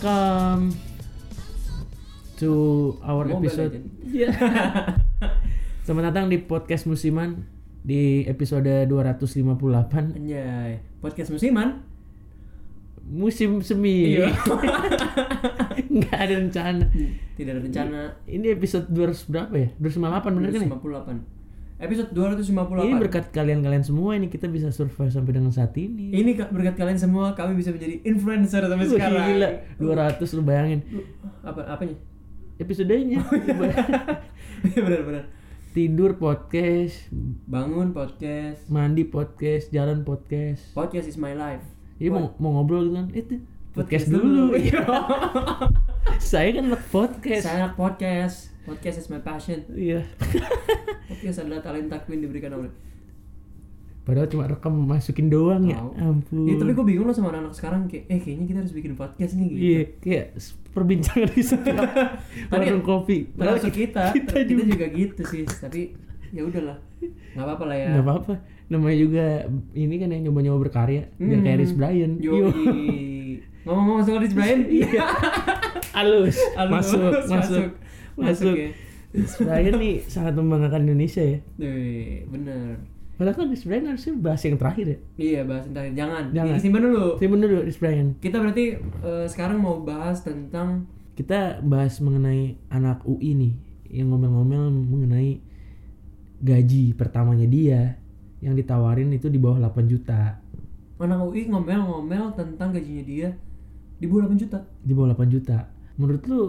Welcome to our Mobile episode. Iya. Selamat datang di podcast musiman di episode 258 Anjay, podcast musiman. musim semi. Iya. Nggak ada rencana. Tidak ada rencana. Ini episode 200 berapa ya? 258 bener kan ya? 258. Episode 258. Ini berkat kalian-kalian semua ini kita bisa survive sampai dengan saat ini. Ini berkat kalian semua kami bisa menjadi influencer sampai Wah, sekarang. Gila, 200 lu bayangin. Apa apanya? Episodenya Iya benar-benar. tidur podcast, Bangun podcast. mandi podcast, jalan podcast. Podcast is my life. Jadi mau, mau ngobrol gitu kan, itu podcast, Podcast dulu. dulu. Iya. Saya kan anak podcast. Saya anak podcast. Podcast is my passion. Iya. Podcast adalah talenta Queen diberikan oleh. Padahal cuma rekam masukin doang ya. Tahu. Ampun. Ya, tapi gue bingung loh sama anak-anak sekarang kayak eh kayaknya kita harus bikin podcast nih gitu. Iya, kayak s- perbincangan di setiap Tapi warung kopi. Termasuk kita, kita kita, juga. juga. gitu sih. Tapi ya udahlah, nggak apa-apa lah ya. Nggak apa-apa. Namanya juga ini kan yang nyoba-nyoba berkarya biar kayak Hmm. Rich Brian. Yo. Ngomong-ngomong soal Rich Brian, Iya. Halus. Halus, Masuk, masuk, masuk, masuk. masuk ya. Rich Brian nih sangat membanggakan Indonesia ya. Wih, bener. Padahal kan Rich Brian harusnya bahas yang terakhir ya. Iya, bahas tentang jangan. Jangan. Disimpan dulu. Bener dulu Rich Brian. Kita berarti eh, sekarang mau bahas tentang Kita bahas mengenai anak UI nih yang ngomel-ngomel mengenai gaji pertamanya dia yang ditawarin itu di bawah 8 juta. anak UI ngomel-ngomel tentang gajinya dia di bawah 8 juta. Di bawah 8 juta. Menurut lu?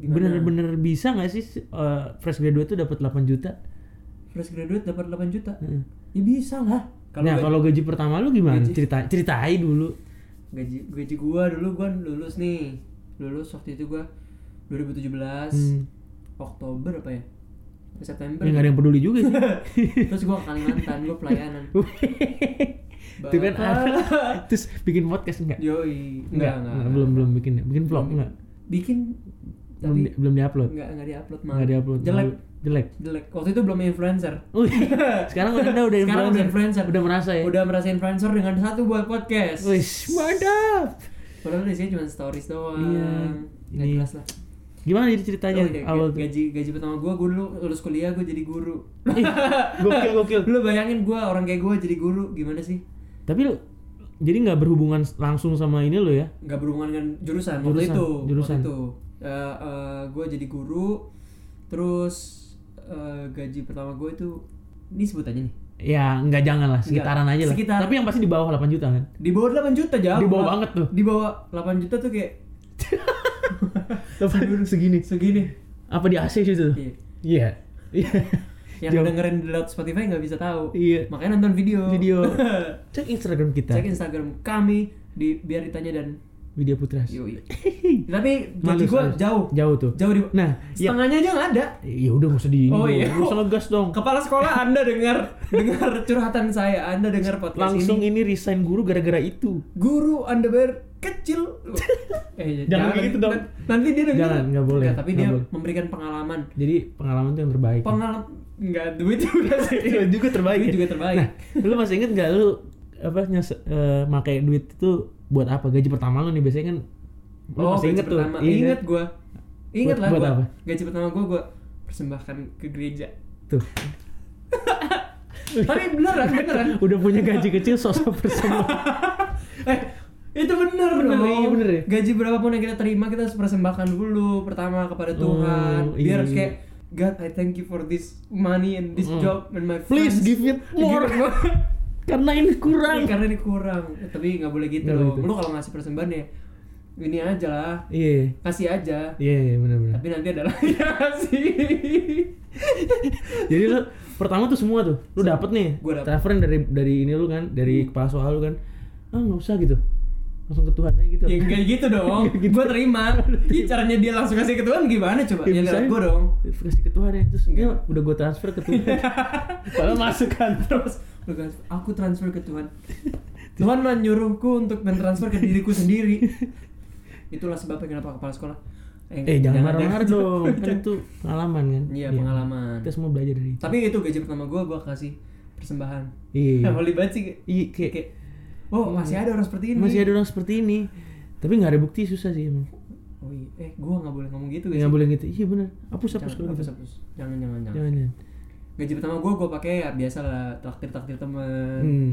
Bener-bener bisa nggak sih uh, fresh graduate tuh dapat 8 juta? Fresh graduate dapat 8 juta. Heeh. Ya bisa lah. nah, gaji- kalau gaji pertama lu gimana? Gaji- Cerita ceritain dulu. gaji gaji gua dulu gua lulus nih lulus waktu itu gua 2017 Hmm. Oktober apa ya September Ya nggak ada yang peduli juga sih. terus gua ke Kalimantan gua pelayanan Itu kan. Terus bikin podcast enggak? yoi Enggak, enggak enggak, enggak, belum belum bikin ya. Bikin vlog enggak? bikin tapi di- belum diupload. enggak enggak diupload mah Enggak diupload. jelek. Jelek. jelek waktu itu belum influencer Wih, sekarang anda udah sekarang udah influencer. influencer Udah merasa ya? udah merasa influencer dengan satu buat podcast Wih, mantap. padahal di sini cuma stories doang Iya, nggak jelas lah Gimana jadi ceritanya Oh, iya, awal tuh? gaji gaji pertama gua gua dulu lulus kuliah gua jadi guru gokil gokil. lu bayangin gua orang kayak gua jadi guru gimana sih Tapi lu jadi nggak berhubungan langsung sama ini lo ya? nggak berhubungan dengan jurusan, waktu Jurusan, itu jurusan. waktu itu gue jadi guru terus eh, gaji pertama gue itu ini sebut aja nih Ya nggak jangan lah, sekitaran aja lah. sekitar- Tapi yang pasti di bawah 8 juta kan? di bawah 8 juta jauh Di bawah Pak. banget tuh. di bawah 8 juta tuh kayak 8 segini. segini Apa di AC situ? Iya. Iya. Iya. yang Jauh. dengerin di lewat Spotify nggak bisa tahu Iya. makanya nonton video Video. Cek Instagram kita. cek Instagram kami di biar ditanya dan Video Putras. yoi tapi gaji gue malus. jauh Jauh tuh. jauh di Nah, ya, setengahnya aja nggak ada ya udah nggak usah di Oh, iya. nggak usah ngegas dong. Kepala sekolah Anda dengar dengar curhatan saya, Anda dengar podcast Langsung ini. ini resign guru gara-gara itu. Guru Anda bayar kecil. eh, Jangan kayak gitu dong. Nan- Nanti dia dengar. Jangan, nggak boleh, Nggak, tapi nggak dia boleh. memberikan pengalaman. Jadi pengalaman tuh yang terbaik. Pengalaman enggak duit juga sih. Iya, juga terbaik. Duit ya? juga terbaik. Nah, lu masih inget gak lu apa nyes eh, pakai duit itu buat apa? Gaji pertama lu nih biasanya kan lu oh, masih inget tuh. pertama. Iya, Ingat kan? gua. Ingat Buat- lah buat gua. apa? Gaji pertama gua gua persembahkan ke gereja. Tuh. Tapi beneran, beneran. Udah punya gaji kecil sosok bersama. eh, itu bener, Bener, dong. iya bener ya? Gaji berapapun yang kita terima kita harus persembahkan dulu pertama kepada Tuhan. Oh, Biar iya. kayak God, I thank you for this money and this Mm. job and my Please friends. give it more. Give it more. Karena ini kurang. Iya, karena ini kurang. Tapi nggak boleh gitu Nggak loh. gitu. Lu kalau ngasih persembahan ya ini aja lah. Iya. Kasih aja. Iya, iya benar-benar. Tapi nanti ada lagi kasih. Jadi lu pertama tuh semua tuh, lu dapet nih. Gua dapet. Dari dari ini lu kan, dari kepala soal lu kan. Ah nggak usah gitu. Langsung ke Tuhan aja gitu. ya enggak gitu dong. Gitu. Gua terima. Ih, caranya dia langsung kasih ke Tuhan gimana coba? Ya, Ya, lewat gua dong. Kasih ke Tuhan ya. Terus ya, udah gue transfer ke Tuhan. Padahal masuk kan. Terus aku transfer ke Tuhan. Tuhan menyuruhku untuk mentransfer ke diriku sendiri. Itulah sebabnya kenapa kepala sekolah. Eh jangan marah-marah dong. Kan itu pengalaman kan. Iya, pengalaman. Kita semua belajar dari itu. Tapi itu gaji pertama gua gua kasih persembahan. Iya. Holy banget sih. Iya kayak Kayak, oh masih ada orang seperti ini. masih ada orang seperti ini. Tapi nggak ada bukti susah sih emang. Oh iya, eh gua nggak boleh ngomong gitu nggak boleh gitu iya bener hapus hapus Jangan, kalau hapus, gitu hapus. Jangan, jangan, jangan. jangan jangan Gaji pertama gua gua pakai ya biasa lah traktir traktir temen, hmm.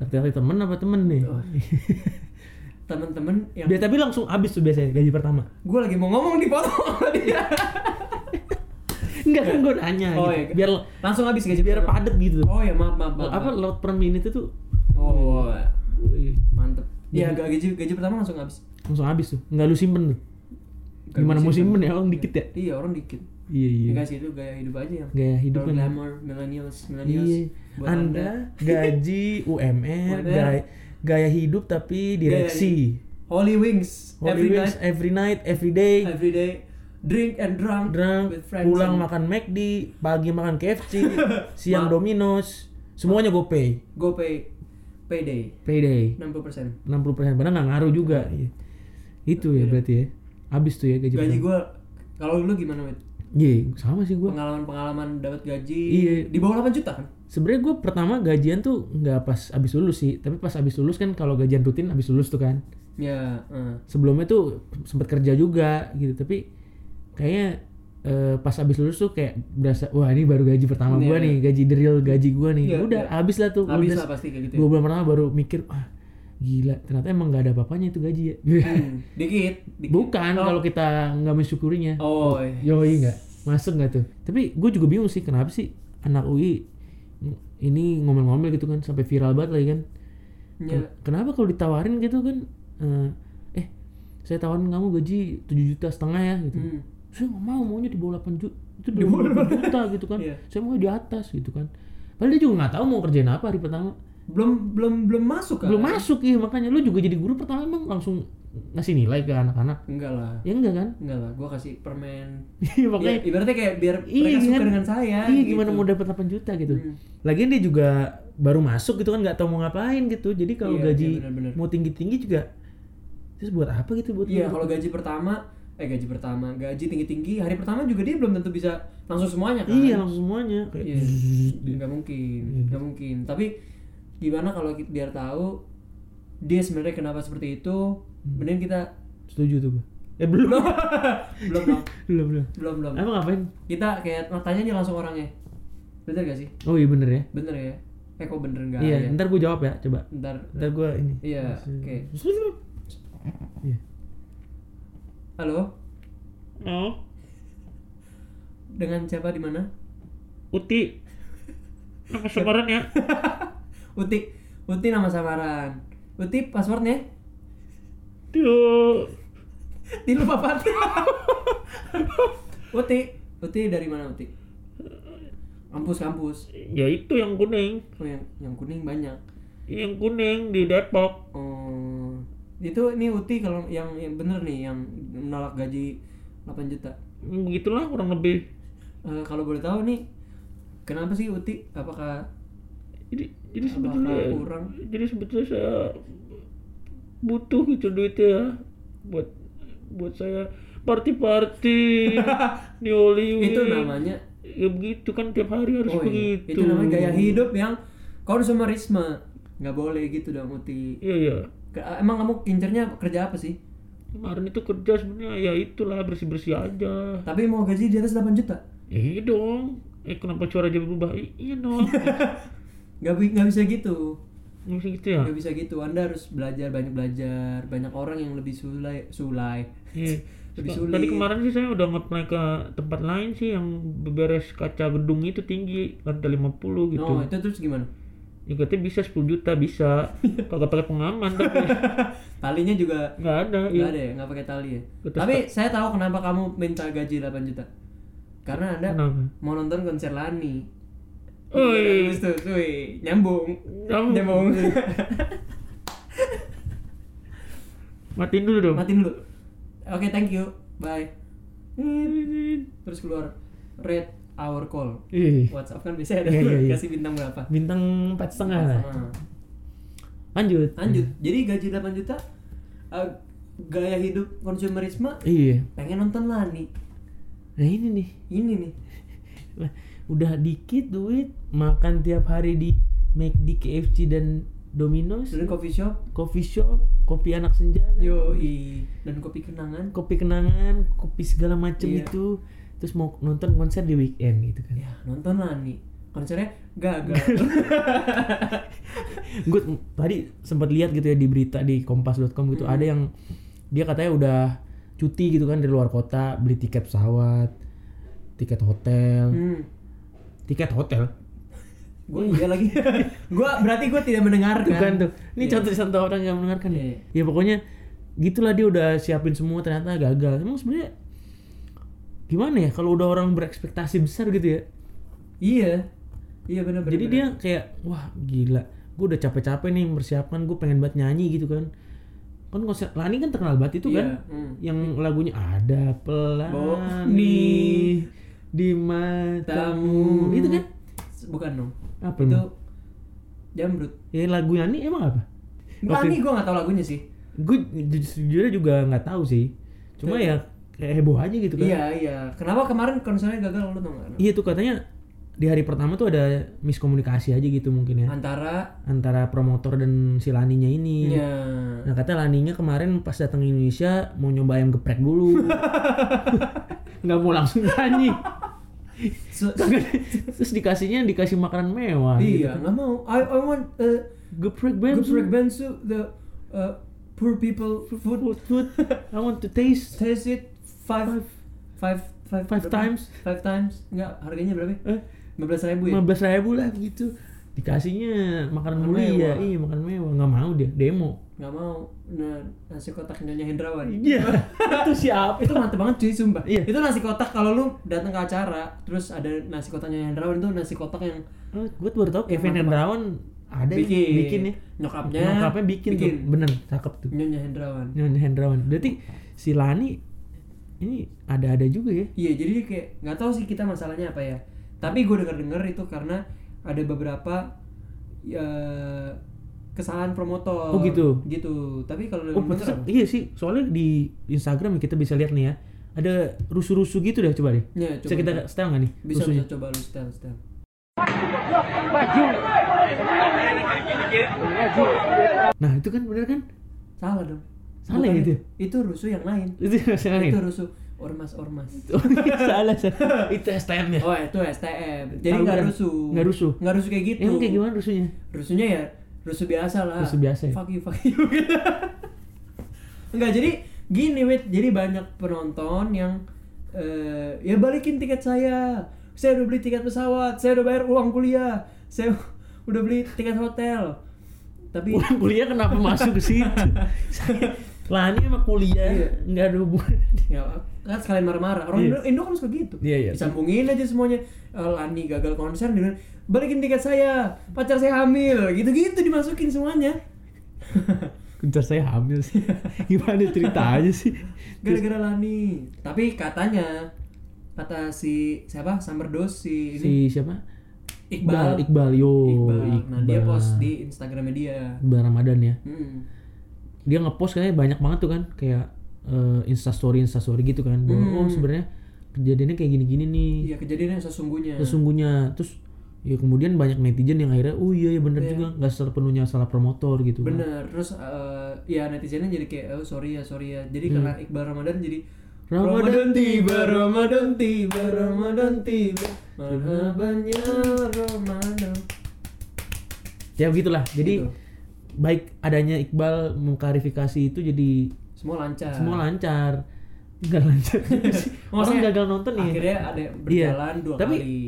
tapi temen apa temen nih Oh. temen-temen yang Biar tapi langsung habis tuh biasanya gaji pertama. gua lagi mau ngomong di sama dia. Enggak kan gue nanya Oh, gitu. iya. Biar Langsung habis gaji biar padet gitu. Oh ya maaf maaf, maaf. apa load per minute itu Oh, mantep. Iya. Ya gak gaji gaji pertama langsung habis. langsung habis tuh. Enggak lu simpen tuh. Gak Gimana mau simpen. ya orang dikit ya? Iya orang dikit. Iya iya. Ya guys itu gaya hidup aja yang. Gaya hidup kan. glamour, millennials, millennials. Iya. buat Anda gaji UMR, gaya, gaya hidup tapi direksi. Holy Wings Holy every Wings, night, every night, every day. every day, drink and drunk, Drunk, with friends. pulang and makan McD, pagi makan KFC, siang Ma- Domino's, semuanya GoPay, Go pay, payday, payday. 60% 60% padahal nggak ngaruh juga Iya. itu ya Iya. berarti ya habis tuh ya gaji, Gaji gua kalau lu gimana Wit? iya sama sih gue Pengalaman-pengalaman dapat gaji Iya. di bawah 8 juta kan? sebenarnya gue pertama gajian tuh nggak pas abis lulus sih tapi pas abis lulus kan kalau gajian rutin abis lulus tuh kan Ya, eh. sebelumnya tuh sempat kerja juga gitu tapi kayaknya eh, pas abis lulus tuh kayak berasa wah ini baru gaji pertama Iya, iya. nih gaji the real gaji gua nih Iya, udah iya. habis lah tuh udah lah pasti kayak gitu. dua Ya. bulan pertama baru mikir wah gila ternyata emang nggak ada apa-apanya itu gaji ya Hmm, dikit, dikit. bukan Oh. kalau kita nggak mensyukurinya Oh, iya. Yoi nggak masuk nggak tuh tapi gue juga bingung sih kenapa sih anak UI ini ngomel-ngomel gitu kan sampai viral banget lagi kan. Ken- kenapa kalau ditawarin gitu kan eh, eh saya tawarin kamu gaji 7 juta setengah ya gitu Hmm. Saya nggak mau maunya di bawah 8 juta itu di bawah 8 juta gitu kan Iya. saya mau di atas gitu kan padahal dia juga nggak tahu mau kerjain apa hari pertama Belum belum belum masuk kan? belum masuk ya makanya lu juga jadi guru pertama emang langsung ngasih nilai ke anak-anak Enggak lah. ya enggak kan Enggak lah, gua kasih permen. Iya, makanya Ya, ibaratnya kayak biar Iya, mereka suka kan? dengan saya. Iya gitu. gimana mau dapat 8 juta gitu. Hmm. Lagian dia juga baru masuk gitu kan nggak tahu mau ngapain gitu. Jadi kalau Iya, gaji iya, benar-benar. mau tinggi-tinggi juga terus buat apa gitu buat Iya, kalau gaji pertama, eh gaji pertama, gaji tinggi-tinggi, hari pertama juga dia belum tentu bisa langsung semuanya kan. Iya langsung semuanya kayak Iya. zzz, dia. Nggak mungkin, Iya. nggak mungkin. Tapi gimana kalau kita biar tahu dia sebenarnya kenapa seperti itu, Hmm. mending kita Setuju tuh. Eh belum. belum belum belum belum belum. belum. Emang ngapain? Kita kayak tanya aja langsung orangnya. Bener gak sih? Oh iya bener ya. Bener ya? Eh kok bener enggak iya, ya? ntar gua jawab ya, coba. Ntar. Ntar gua ini. Iya, oke. Iya. Halo, Oh, dengan siapa di mana? Uti. Nama samaran ya. Uti, Uti nama samaran. Uti passwordnya? Tuh. Tilu papat. Uti, Uti dari mana Uti? Kampus kampus. Ya itu yang kuning. Oh yang yang kuning banyak. Yang kuning di Depok. Oh itu ini Uti kalau yang yang bener nih yang menolak gaji 8 juta. Begitulah kurang lebih. Eh, kalau boleh tahu nih kenapa sih Uti? Apakah jadi jadi Apakah sebetulnya kurang? jadi sebetulnya saya butuh gitu duitnya ya buat buat saya party party di Hollywood itu namanya ya begitu kan tiap hari harus oh iya, begitu itu namanya gaya hidup yang konsumerisme nggak boleh gitu dong Uti iya iya emang kamu kincernya kerja apa sih? Kemarin itu kerja sebenarnya ya itulah bersih bersih aja. Tapi mau gaji di atas 8 juta? Ya iya dong. Eh kenapa suara jadi berubah? Iya dong. Nggak bi- nggak bisa gitu. Nggak bisa gitu ya? Nggak bisa gitu. Anda harus belajar banyak belajar. Banyak orang yang lebih sulai sulai. Iya. Lebih Tadi sulit. kemarin sih saya udah nge-apply ke tempat lain sih yang beres kaca gedung itu tinggi lantai 50 gitu. oh itu terus gimana Ya katanya bisa 10 juta bisa. Kagak pakai pengaman tapi talinya juga nggak ada. nggak Iya. ada ya nggak pakai tali ya tapi saya tahu kenapa kamu minta gaji 8 juta karena anda Kenapa? mau nonton konser Lani Oh iya. Cuy. nyambung Nyambung. nyambung Matiin dulu dong. matiin dulu oke thank you bye terus keluar rate our call Ih. WhatsApp kan biasanya ada Iya, iya, iya. kasih bintang berapa Bintang empat setengah lah. Lanjut. lanjut jadi gaji 8 juta eh, gaya hidup konsumerisme Iya. pengen nonton Lani Nah ini nih. ini nih Lah, udah dikit duit makan tiap hari di McD, KFC dan Domino's, dan coffee shop coffee shop, kopi anak senja, kan? yo dan kopi kenangan kopi kenangan, kopi segala macem Iya. itu. Terus mau nonton konser di weekend gitu kan. ya nonton lah nih. Konsernya gagal. Gue tadi sempat lihat gitu ya di berita di kompas.com gitu ada yang dia katanya udah cuti gitu kan dari luar kota beli tiket pesawat tiket hotel. Hmm. tiket hotel? Gue iya lagi. Gue berarti gue tidak mendengarkan. Tuh kan tuh. Ini Iya. contoh satu orang yang mendengarkan Iya. ya pokoknya gitulah dia udah siapin semua ternyata gagal. Emang sebenarnya gimana ya kalau udah orang berekspektasi besar gitu ya? Iya. Iya benar jadi dia kayak wah gila. Gue udah capek-capek nih mempersiapkan gue pengen banget nyanyi gitu kan. Kan konser Lani kan terkenal banget itu kan? Hmm. yang lagunya ada pelan Bo- nih di matamu. Itu kan? Bukan dong. Apa itu jamrut. Ya lagu Lani emang apa? Lani gue gak tau lagunya sih. Gue jujur juga nggak tahu sih. Cuma ya kayak heboh aja gitu kan iya iya kenapa kemarin konsernya gagal lu tau gak iya tuh katanya di hari pertama tuh ada miskomunikasi aja gitu mungkin ya antara antara promotor dan si Laninya ini ya Nah kata Laninya kemarin pas datang ke Indonesia mau nyoba ayam geprek dulu. Nggak mau langsung nyanyi. Terus dikasihnya dikasih makanan mewah. iya gitu. nggak mau I I want uh, Geprek bensu. geprek bensu the uh, poor people food Food, food. I want to taste. taste it five five five Five times. five times enggak harganya berapa Eh, lima belas ribu ya 15 ribu lah gitu. Dikasihnya makanan Makanan mulia. mewah. Iya makan mewah. Nggak mau dia. Demo. nggak mau nah nasi kotak nyonya Hendrawan Iya. itu siapa? itu mantep banget cuy sumpah Iya. itu nasi kotak kalau lu datang ke acara terus ada nasi kotaknya Hendrawan itu nasi kotak yang Oh, gue baru tau Yang Kevin Hendrawan ada ya, bikin bikin ya. nyokapnya Nyokapnya bikin, tuh. Bener, cakep tuh. nyonya Hendrawan Nyonya Hendrawan. Berarti si Lani ini ada-ada juga ya? iya jadi kayak nggak tahu sih kita masalahnya apa ya tapi gue denger dengar itu karena ada beberapa ya, kesalahan promotor Oh, gitu? gitu tapi kalau Oh, iya sih. Soalnya di Instagram kita bisa lihat nih ya. Ada rusuh-rusuh gitu deh coba deh. Ya, Bisa coba. kita setel nggak nih bisa rusuhnya? bisa coba lu setel setel Nah itu kan bener kan? salah dong Salah Bukan itu? itu rusuh yang lain Itu yang lain. itu rusuh ormas ormas Oh, iya, salah, salah. Itu STM ya? oh itu STM jadi nggak kan? rusuh Nggak rusuh? nggak rusuh kayak gitu Emang kayak gimana rusuhnya? rusuhnya ya rusuh biasa lah Rusuh biasa ya? fuck you fuck you Enggak jadi gini wait jadi banyak penonton yang eh, ya balikin tiket saya saya udah beli tiket pesawat saya udah bayar uang kuliah saya udah beli tiket hotel tapi Pulang kuliah kenapa masuk ke situ? Lani sama kuliah Iya. nggak ada hubungan. ya kan sekalian marah-marah orang Iya. Indo, Indo kan suka gitu Iya, iya. disambungin aja semuanya Eh, Lani gagal konser bilang, balikin tiket saya pacar saya hamil gitu-gitu dimasukin semuanya Kencar saya hamil sih. Gimana cerita aja sih? gara-gara Lani tapi katanya kata si siapa Samberdos si Si ini siapa? Iqbal Iqbal, yo. Iqbal. nah dia Iqbal. post di Instagramnya dia Iqbal Ramadan ya. Hmm. Dia ngepost kayaknya banyak banget tuh kan kayak eh, instastory instastory gitu kan bahwa Hmm. oh sebenarnya kejadiannya kayak gini-gini nih iya kejadian yang sesungguhnya sesungguhnya terus ya kemudian banyak netizen yang akhirnya oh iya ya bener Iya. juga nggak sepenuhnya salah promotor gitu kan. bener terus eh, ya netizennya jadi kayak oh sorry ya sorry ya jadi Hmm. karena Iqbal Ramadan jadi Ramadan tiba Ramadan tiba Ramadan tiba marhaban ya Ramadan ya begitulah jadi Gitu. Baik adanya Iqbal mengklarifikasi itu jadi semua lancar. Semua lancar. Nggak lancar orang gagal nonton nih. akhirnya ada berjalan dua Iya. Tapi- kali.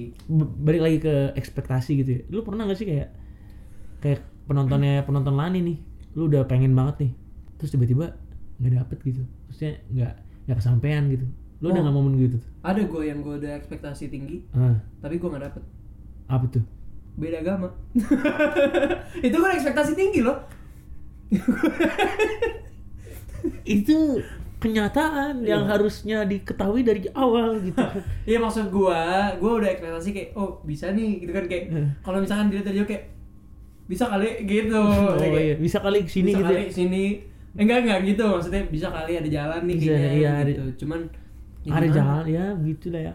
balik lagi ke ekspektasi gitu ya. Lu pernah gak sih kayak kayak penontonnya penonton Lani nih? Lu udah pengen banget nih. Terus tiba-tiba nggak dapet gitu. Maksudnya nggak nggak kesampaian gitu. Lu udah Oh. nggak momen gitu tuh? Ada gue yang gue udah ekspektasi tinggi ah, tapi gue nggak dapet. Apa tuh beda agama itu kan ekspektasi tinggi loh itu kenyataan yang Iya. harusnya diketahui dari awal gitu Iya maksud gua, gua udah ekspektasi kayak oh bisa nih gitu kan kayak Hmm. kalau misalkan dilihat dari jauh kayak bisa kali gitu. oh Kayak, iya bisa kali ke sini bisa gitu kali ya sini. Eh, enggak enggak gitu maksudnya bisa kali ada jalan nih Bisa, kayaknya iya, ada- gitu. Cuman ya ada gimana? jalan ya gitu lah ya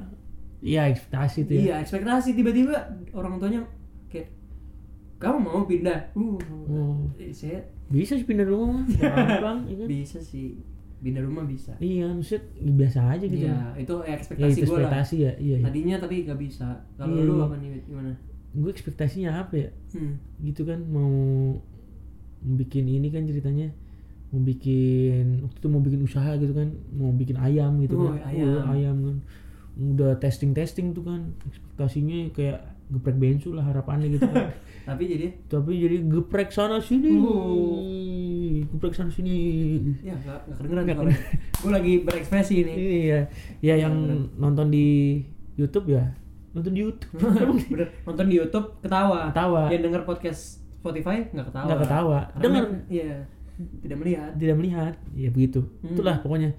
iya ekspektasi tuh ya Iya, ekspektasi tiba-tiba orang tuanya kamu mau pindah uh Oh. eh, saya bisa sih pindah rumah mah gampang ya bisa sih pindah rumah bisa iya maksudnya biasa aja gitu Iya, itu ya ekspektasi itu gue lah. ekspektasi ya iya, iya. Tadinya tapi gak bisa. Kalau Iya, lu iya. apa nih gimana? gue ekspektasinya apa ya Hmm. gitu kan mau bikin ini kan ceritanya mau bikin waktu itu mau bikin usaha gitu kan mau bikin ayam gitu Oh, kan ayam. Oh, ayam kan udah testing testing tuh kan ekspektasinya kayak geprek bensu lah harapannya gitu kan Tapi jadi tapi jadi geprek sana sini Oh. geprek sana sini ya gak, gak kedengeran Nggak soalnya. Gue lagi berekspresi nih. iya ya yang nonton di YouTube ya nonton di YouTube Bener, nonton di YouTube ketawa. Ketawa. Yang denger podcast Spotify nggak ketawa. Nggak ketawa. Kan, Iya. Tidak melihat. tidak melihat ya begitu Hmm. itulah pokoknya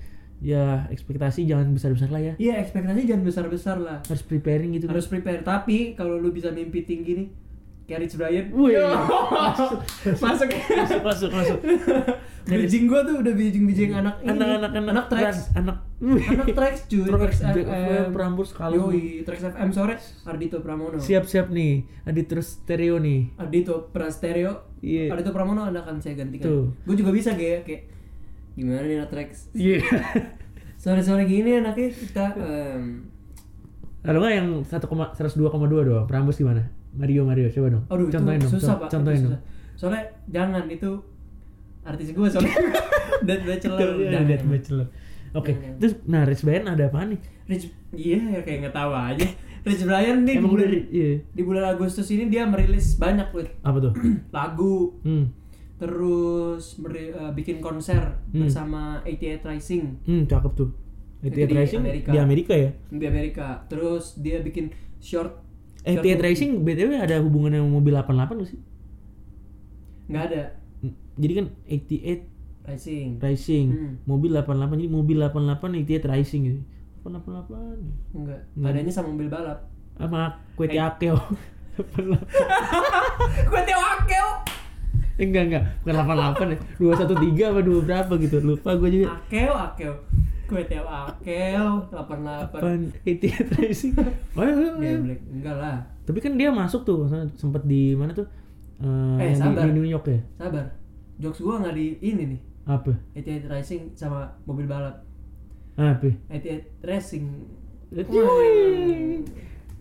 ya ekspektasi jangan besar besar lah ya Iya, ekspektasi jangan besar-besar lah. harus preparing gitu Harus prepare. Tapi kalau lu bisa mimpi tinggi nih, kayak Rich Brian. Wih. masuk. masuk. masuk masuk masuk Bijing gua tuh udah bijing-bijing anak ini. anak anak anak anak tracks. anak Anak tracks cuy. Tracks FM, Prambors kalau Yoi, Trax FM sore Ardito Pramono. siap siap nih terus stereo nih Ardito Prastereo. Iya. Ardito Pramono anda akan saya gantikan. Tuh. Gue juga bisa kayak kayak gimana nih anak Trax. iya Sore-sore gini anaknya kita em, kalau nggak yang satu koma seratus dua koma dua doang Prambors gimana Mario Mario coba dong aduh contohin itu dong susah pak. contohin itu dong susah. Soalnya jangan itu artis gue soalnya Dead Bachelor. Iya, jangan. Dead Bachelor. Oke, Jangan. terus nah Rich Brian ada apa nih? Rich, iya ya kayak nggak tahu aja. Rich Brian nih di bulan, iya. di bulan Agustus ini dia merilis banyak. Apa tuh? lagu, Hmm. Terus eh, bikin konser Hmm. bersama 88 Rising Hmm, cakep tuh. Itu AT di Racing Amerika. di Amerika ya? di Amerika. Terus dia bikin short Eh, short. Racing BTW ada hubungannya sama mobil 88 gak sih? nggak ada Hmm, Jadi kan 88 Rising. Racing, Hmm. mobil 88 jadi mobil 88 88 Racing gitu. 88 Enggak. Nggak. Adanya sama mobil balap. sama kue Eh. Akeo. 88. Gue Akeo. Enggak enggak, bukan 88 ya. 213 apa 2 berapa gitu. Lupa gue juga. Akeo, Akeo. Gue Akeo 88. Apaan 88 Racing? Oh, iya, iya, iya. Geblek. Enggak lah. Tapi kan dia masuk tuh, sempet di mana tuh? Eh, Eh, yang di, sabar. di New York ya? Sabar. Jokes gua nggak di ini nih. Apa? 88 Rising sama mobil balap. Apa? 88 Racing.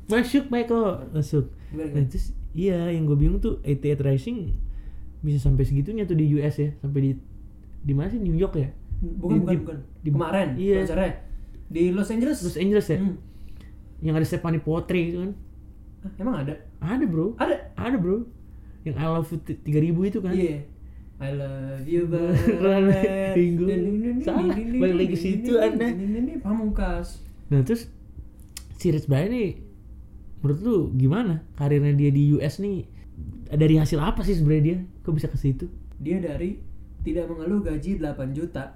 Masuk Michael, masuk. Nah, terus iya yang gue bingung tuh 88 Racing bisa sampai segitunya tuh di US ya, sampai di di mana sih New York ya? Bukan, Di- bukan, di- bukan. di- Kemarin iya. konsernya di Los Angeles. Los Angeles ya? Hmm. Yang ada Stephanie Potri gitu kan? Ah, emang ada? Ada bro, Ada. ada bro. Yang I love you 3000 itu kan? Iya. I love you banget. Bingung. Salah, balik lagi situ. Ini pamungkas. Nah terus si Rich Brian nih menurut lu gimana karirnya dia di US nih dari hasil apa sih sebenarnya dia kok bisa ke situ Dia dari tidak mengeluh gaji 8 juta.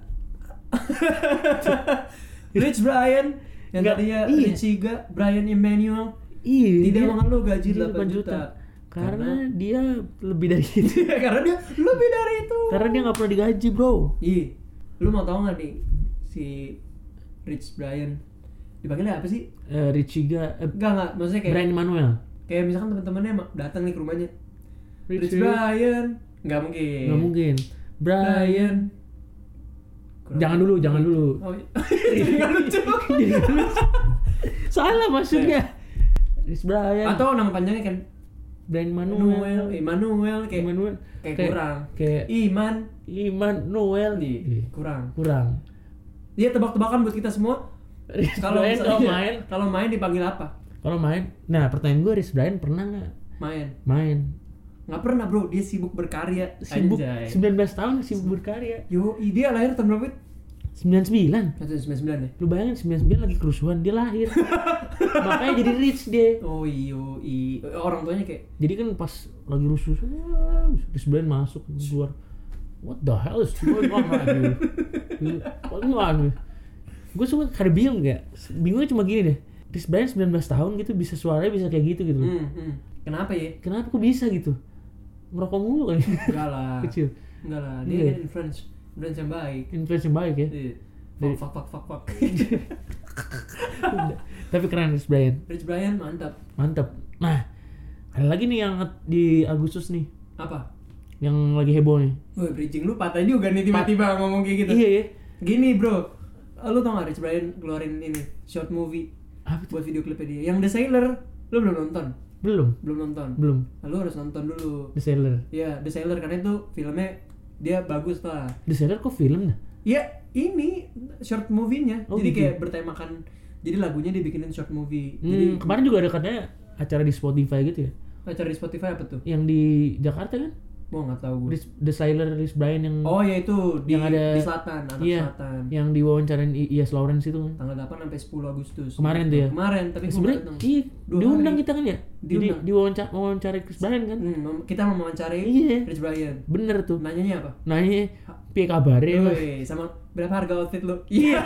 Rich Brian yang Nggak, tadinya iya. Rich Higa, Brian Emmanuel iya tidak dia- mengeluh gaji dia 8 juta. karena, dia lebih dari itu karena dia lebih dari itu. karena dia nggak pernah digaji bro Ih, lu mau tau gak nih si Rich Brian dipanggilnya apa sih? Eh, Richiga eh, Enggak enggak, maksudnya kayak Brian Manuel kayak misalkan teman-temannya ma- datang nih ke rumahnya. Rich. Brian, nggak mungkin. nggak mungkin Brian Brian. Kurang- jangan dulu jangan dulu Oh, jadi nggak lucu. Salah maksudnya Rich Brian Atau nama panjangnya kan Brian Manuel, Manuel Emmanuel kayak Manuel kayak kurang. kayak Iman Iman Noel di Ih, kurang. kurang Dia tebak-tebakan buat kita semua. Kalau main kalau main dipanggil apa? Kalau main nah pertanyaan gue Rich Brian pernah nggak? Main. main. Nggak pernah bro, dia sibuk berkarya. sibuk Anjay. 19 tahun sibuk berkarya? Yo, dia lahir tahun berapa? 99 1999 ya? lu bayangin 99 lagi kerusuhan dia lahir. Makanya jadi rich dia. Oh iyo, i orang tuanya kayak jadi kan pas lagi rusuh Rich Brian masuk keluar. What the hell is going on right here what gue suka kada bingung gak bingungnya cuma gini deh Rich Brian 19 tahun gitu bisa suaranya bisa kayak gitu gitu hmm, hmm. kenapa ya? kenapa kok bisa gitu merokok mulu kan Enggak lah. kecil Enggak lah, Iya. dia kan influence influence yang baik. influence yang baik ya Iya. Dari- Fuck, fuck, fuck, fuck, fuck. tapi keren Rich Brian Rich Brian mantap. mantep nah Ada lagi nih yang di Agustus nih, Apa? yang lagi heboh nih. Wah, bridging lu patah juga nih tiba-tiba ngomong kayak gitu. Iya ya. Gini, Bro. Lu tau gak Rich Brian keluarin ini short movie Apa tuh? buat video klipnya dia. Yang The Sailor, lu belum nonton? Belum, Belum nonton. belum. Nah, harus nonton dulu. The Sailor. Ya, The Sailor karena itu filmnya dia bagus lah. The Sailor kok film dah? Ya, ini short movie-nya. Oh, jadi gitu. kayak bertemakan jadi lagunya dibikinin short movie. Hmm, Jadi kemarin juga ada katanya acara di Spotify gitu ya. acara di Spotify apa tuh? Yang di Jakarta kan? Mau nggak tahu gue. The Sailor Rich Brian yang Oh ya itu di, Yang ada- di selatan, anak iya, selatan. yang diwawancarain Ias Lawrence itu kan. Tanggal 8 sampai 10 Agustus. Kemarin tuh ya? Kemarin, tapi gua Sebenarnya iya, diundang hari. kita kan ya? Jadi Diundang. diwawancara wawancara Chris Brian kan? Hmm, kita mau mewawancarai Iya. Rich Brian. Bener tuh. Nanyanya apa? Nanya piye Mas? Woi, sama berapa harga outfit lu? Iya.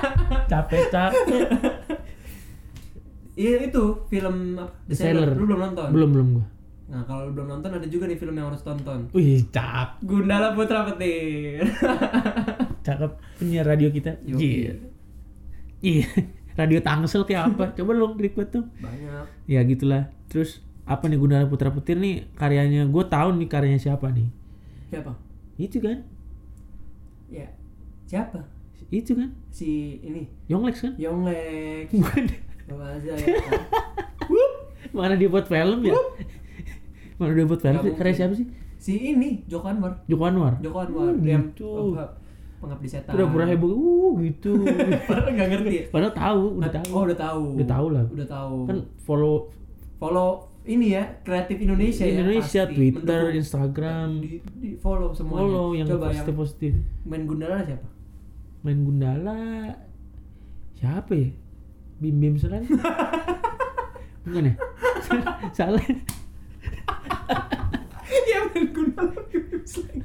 capek capek Iya itu film apa? The Sailor. Lu belum nonton? belum belum gua Nah, kalau lu belum nonton ada juga nih film yang harus tonton. wih cap Gundala Putra Petir. cakep punya radio kita. Iya. iya. Radio Tangsel kayak apa? Coba dong request tuh. Banyak. ya gitulah. Terus apa nih Gundala Putra Petir nih? Karyanya gue tahu nih karyanya siapa nih. Siapa? itu kan? Ya. Siapa? itu kan? Si ini. Yonglex kan? Yonglek. bukan. Aja ya. mana dia buat film ya mana dia buat film karya siapa sih Si ini Joko Anwar. Joko Anwar Joko Anwar Oh, yang gitu. pengabdi setan. pura-pura heboh uh gitu Padahal nggak ngerti. ya? padahal tahu udah Nah, tahu Oh, udah tahu. Udah tahu lah. Udah tahu. kan follow follow ini ya, kreatif Indonesia, Indonesia ya. pasti. Twitter Mendukung. Instagram di, di follow semuanya. follow yang Coba positif yang positif main Gundala siapa? main Gundala siapa ya Bim Bim Selen bukan ya salah Iya main Gundala Slang.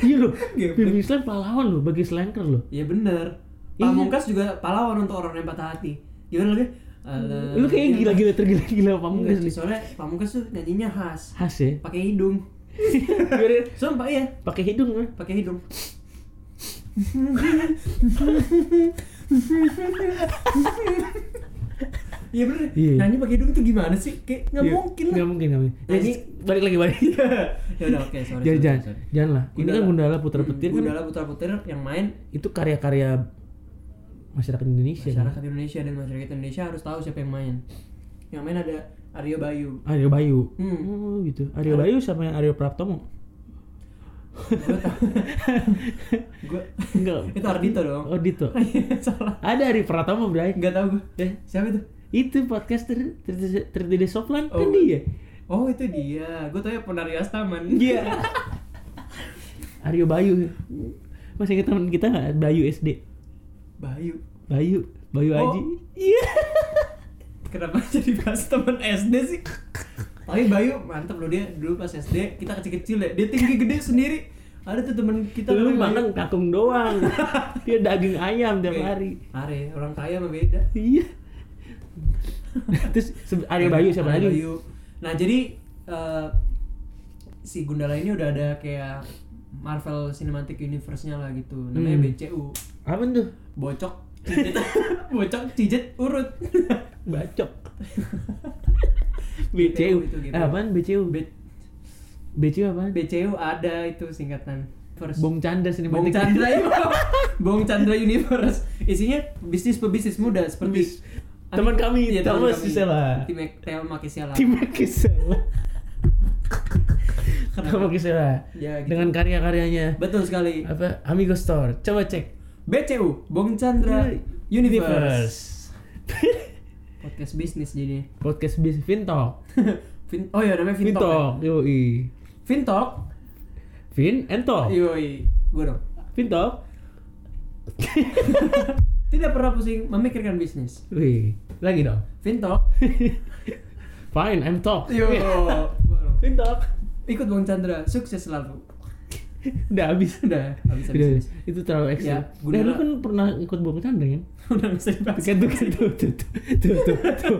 iya loh. Bim Bim Selen pahlawan loh bagi slanker loh Iya bener. Iya. Pamungkas juga pahlawan untuk orang yang patah hati. Gimana lagi? Alah, lu kayak iya. gila-gila tergila-gila pamungkas Enggak, nih soalnya Pamungkas tuh nyanyinya khas. khas ya Pakai hidung. Sumpah iya, pakai hidung kan pakai hidung. Iya bener. Iya. Nyanyi pakai hidung tuh gimana sih? Kayak nggak Iya, mungkin lah. nggak mungkin nggak mungkin ya, Nyanyi- balik lagi balik ya udah oke, sorry. jangan sorry, jangan sorry. jangan lah ini kan Gundala Putra Hmm, Petir kan Gundala Putra Petir yang main itu karya-karya masyarakat Indonesia kan? masyarakat Indonesia dan masyarakat Indonesia harus tahu siapa yang main. Yang main ada Aryo Bayu. Aryo Bayu Hmm. oh gitu Aryo Bayu sama yang Aryo Praptomo Gue enggak itu Ardito dong. oh Dito Salah. ada Aryo Pratomo Bray Enggak tahu gue. eh Siapa itu? Itu podcaster tertede Soflan kan Oh. dia? Oh itu dia. Gue tau ya Ponari Astaman. Iya. Aryo Bayu. Masih ingat teman kita nggak? Bayu SD Bayu. Bayu. Bayu Oh. Aji. Iya. Kenapa jadi bahas temen SD sih? Tapi Bayu mantep loh dia. Dulu pas SD kita kecil-kecil ya dia tinggi gede sendiri. Ada tuh temen kita lu namanya makan kakung doang. Dia daging ayam tiap hari. Are orang kaya mah beda. Iya terus Aryo Bayu siapa Aryo lagi Bayu. Nah jadi eh, si Gundala ini udah ada kayak Marvel Cinematic Universe-nya lah gitu. Namanya Hmm. BCU. apa tuh Bocok cijet bocok cijet urut. bacok BCU itu gitu. eh, apaan BCU B- BCU apaan BCU ada itu singkatan. First. Bong Chandra Bong Cinematic Chandra Bong Chandra Universe. Isinya bisnis pebisnis muda seperti teman kami, teman Thomas kami. Kisela. Tim Telma Kisela. Tim Kisela Nama Kisela Ya, gitu. dengan karya-karyanya Betul sekali. apa Amigo Store coba cek BCU Bong Chandra. Universe. Podcast bisnis jadi. podcast bis Vintalk Vin oh ya namanya Vintalk. Vintalk yoi Ya? Vintalk. Vin and Talk Yoi. Gue dong. Vintalk Tidak pernah pusing memikirkan bisnis. wih lagi dong Vintalk. fine I'm talk Yo. Vintalk Ikut Bong Chandra, sukses selalu. udah habis Udah, habis Udah, habis. itu terlalu ekstrim. Ya, Gundala- lu kan pernah ikut Bong Chandra kan? Udah usah dibahas. Kan tuh kan tuh tuh tuh tuh tuh. tuh.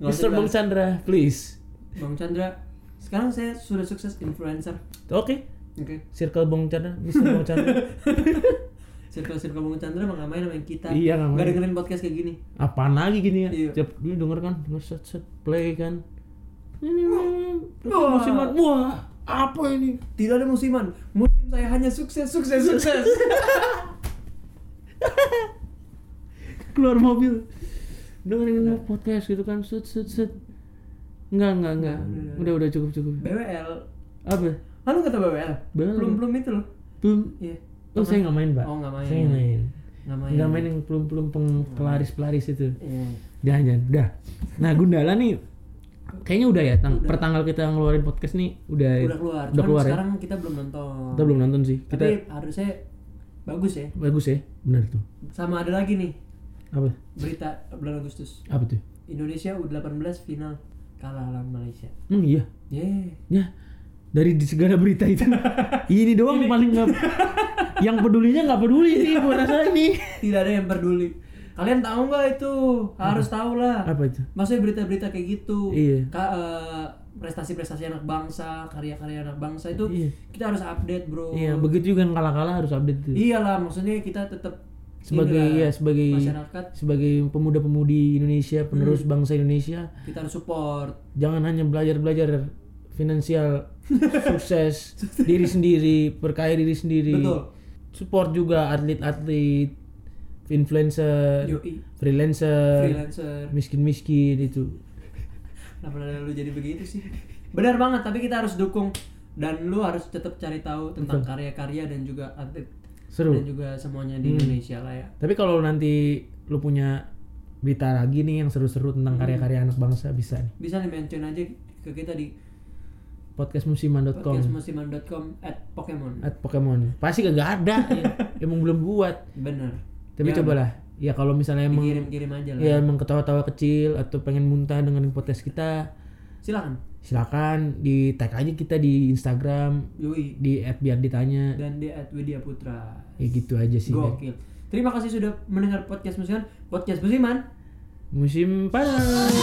Bong dibahas. Chandra, please. Bong Chandra. Sekarang saya sudah sukses influencer. Oke, Oke. circle Bong Chandra, Mr. Bong Chandra. Circle-circle Bong Chandra mah main sama kita. Iya, nggak main. Nggak dengerin podcast kayak gini. Apaan lagi gini ya? Iya. Tiap dia denger kan, denger set set play kan. ini musiman wah apa ini Tidak ada musiman. Musim saya hanya sukses, sukses, sukses. keluar mobil dengerin podcast gitu kan set set set enggak enggak enggak udah udah cukup cukup BWL. apa Lalu kata BWL? Belum. Belum belum itu loh. belum Iya. Oh saya nggak main pak Oh, nggak main. saya nggak main Nggak main. nggak main yang belum belum pelaris pelaris itu Iya. jangan jangan udah nah Gundala nih kayaknya udah ya tang pertanggal kita ngeluarin podcast nih udah Udah keluar. udah Cuman keluar ya sekarang kita belum nonton. kita belum nonton sih kita Tapi harusnya bagus ya. bagus ya benar tuh Sama ada lagi nih apa berita bulan Agustus. apa tuh Indonesia U18 final kalah lawan Malaysia. emang iya Yeay. ya dari segala berita itu ini doang paling nggak yang pedulinya nggak peduli sih buat rasa ini Tidak ada yang peduli. Kalian tahu nggak itu? Harus tahu lah. apa itu Maksudnya berita-berita kayak gitu. Iya. Ka- eh, prestasi-prestasi anak bangsa, karya-karya anak bangsa itu Iya. kita harus update, Bro. iya begitu juga kalah-kalah harus update tuh Iyalah, maksudnya kita tetap sebagai ya sebagai masyarakat sebagai pemuda-pemudi Indonesia penerus Hmm. bangsa Indonesia kita harus support. jangan hanya belajar belajar finansial. Sukses. Diri sendiri. Perkaya diri sendiri. Betul. support juga atlet-atlet. Influencer. Yoi, freelancer. Freelancer. miskin-miskin itu. Kenapa lu jadi begitu sih? Benar banget, tapi kita harus dukung. Dan lu harus tetap cari tahu tentang karya-karya dan juga atlet. Seru. Dan juga semuanya Hmm. di Indonesia lah ya. tapi kalau nanti lu punya berita lagi nih yang seru-seru Hmm. tentang karya-karya anak bangsa bisa nih. Bisa nih mention aja ke kita di podcastmusiman.com podcastmusiman.com at Pokemon. at Pokemon pasti kagak ada ya. emang belum buat Bener. tapi Ya, cobalah ya kalau misalnya emang Dikirim-kirim aja lah. ya emang ketawa-tawa kecil atau pengen muntah dengerin podcast kita Silakan. silakan di tag aja kita di Instagram Yoi. di app biar ditanya Dan di at Widya Putra. ya gitu aja sih kan. Gokil. Terima kasih sudah mendengar podcast musiman. Podcast musiman. musim panas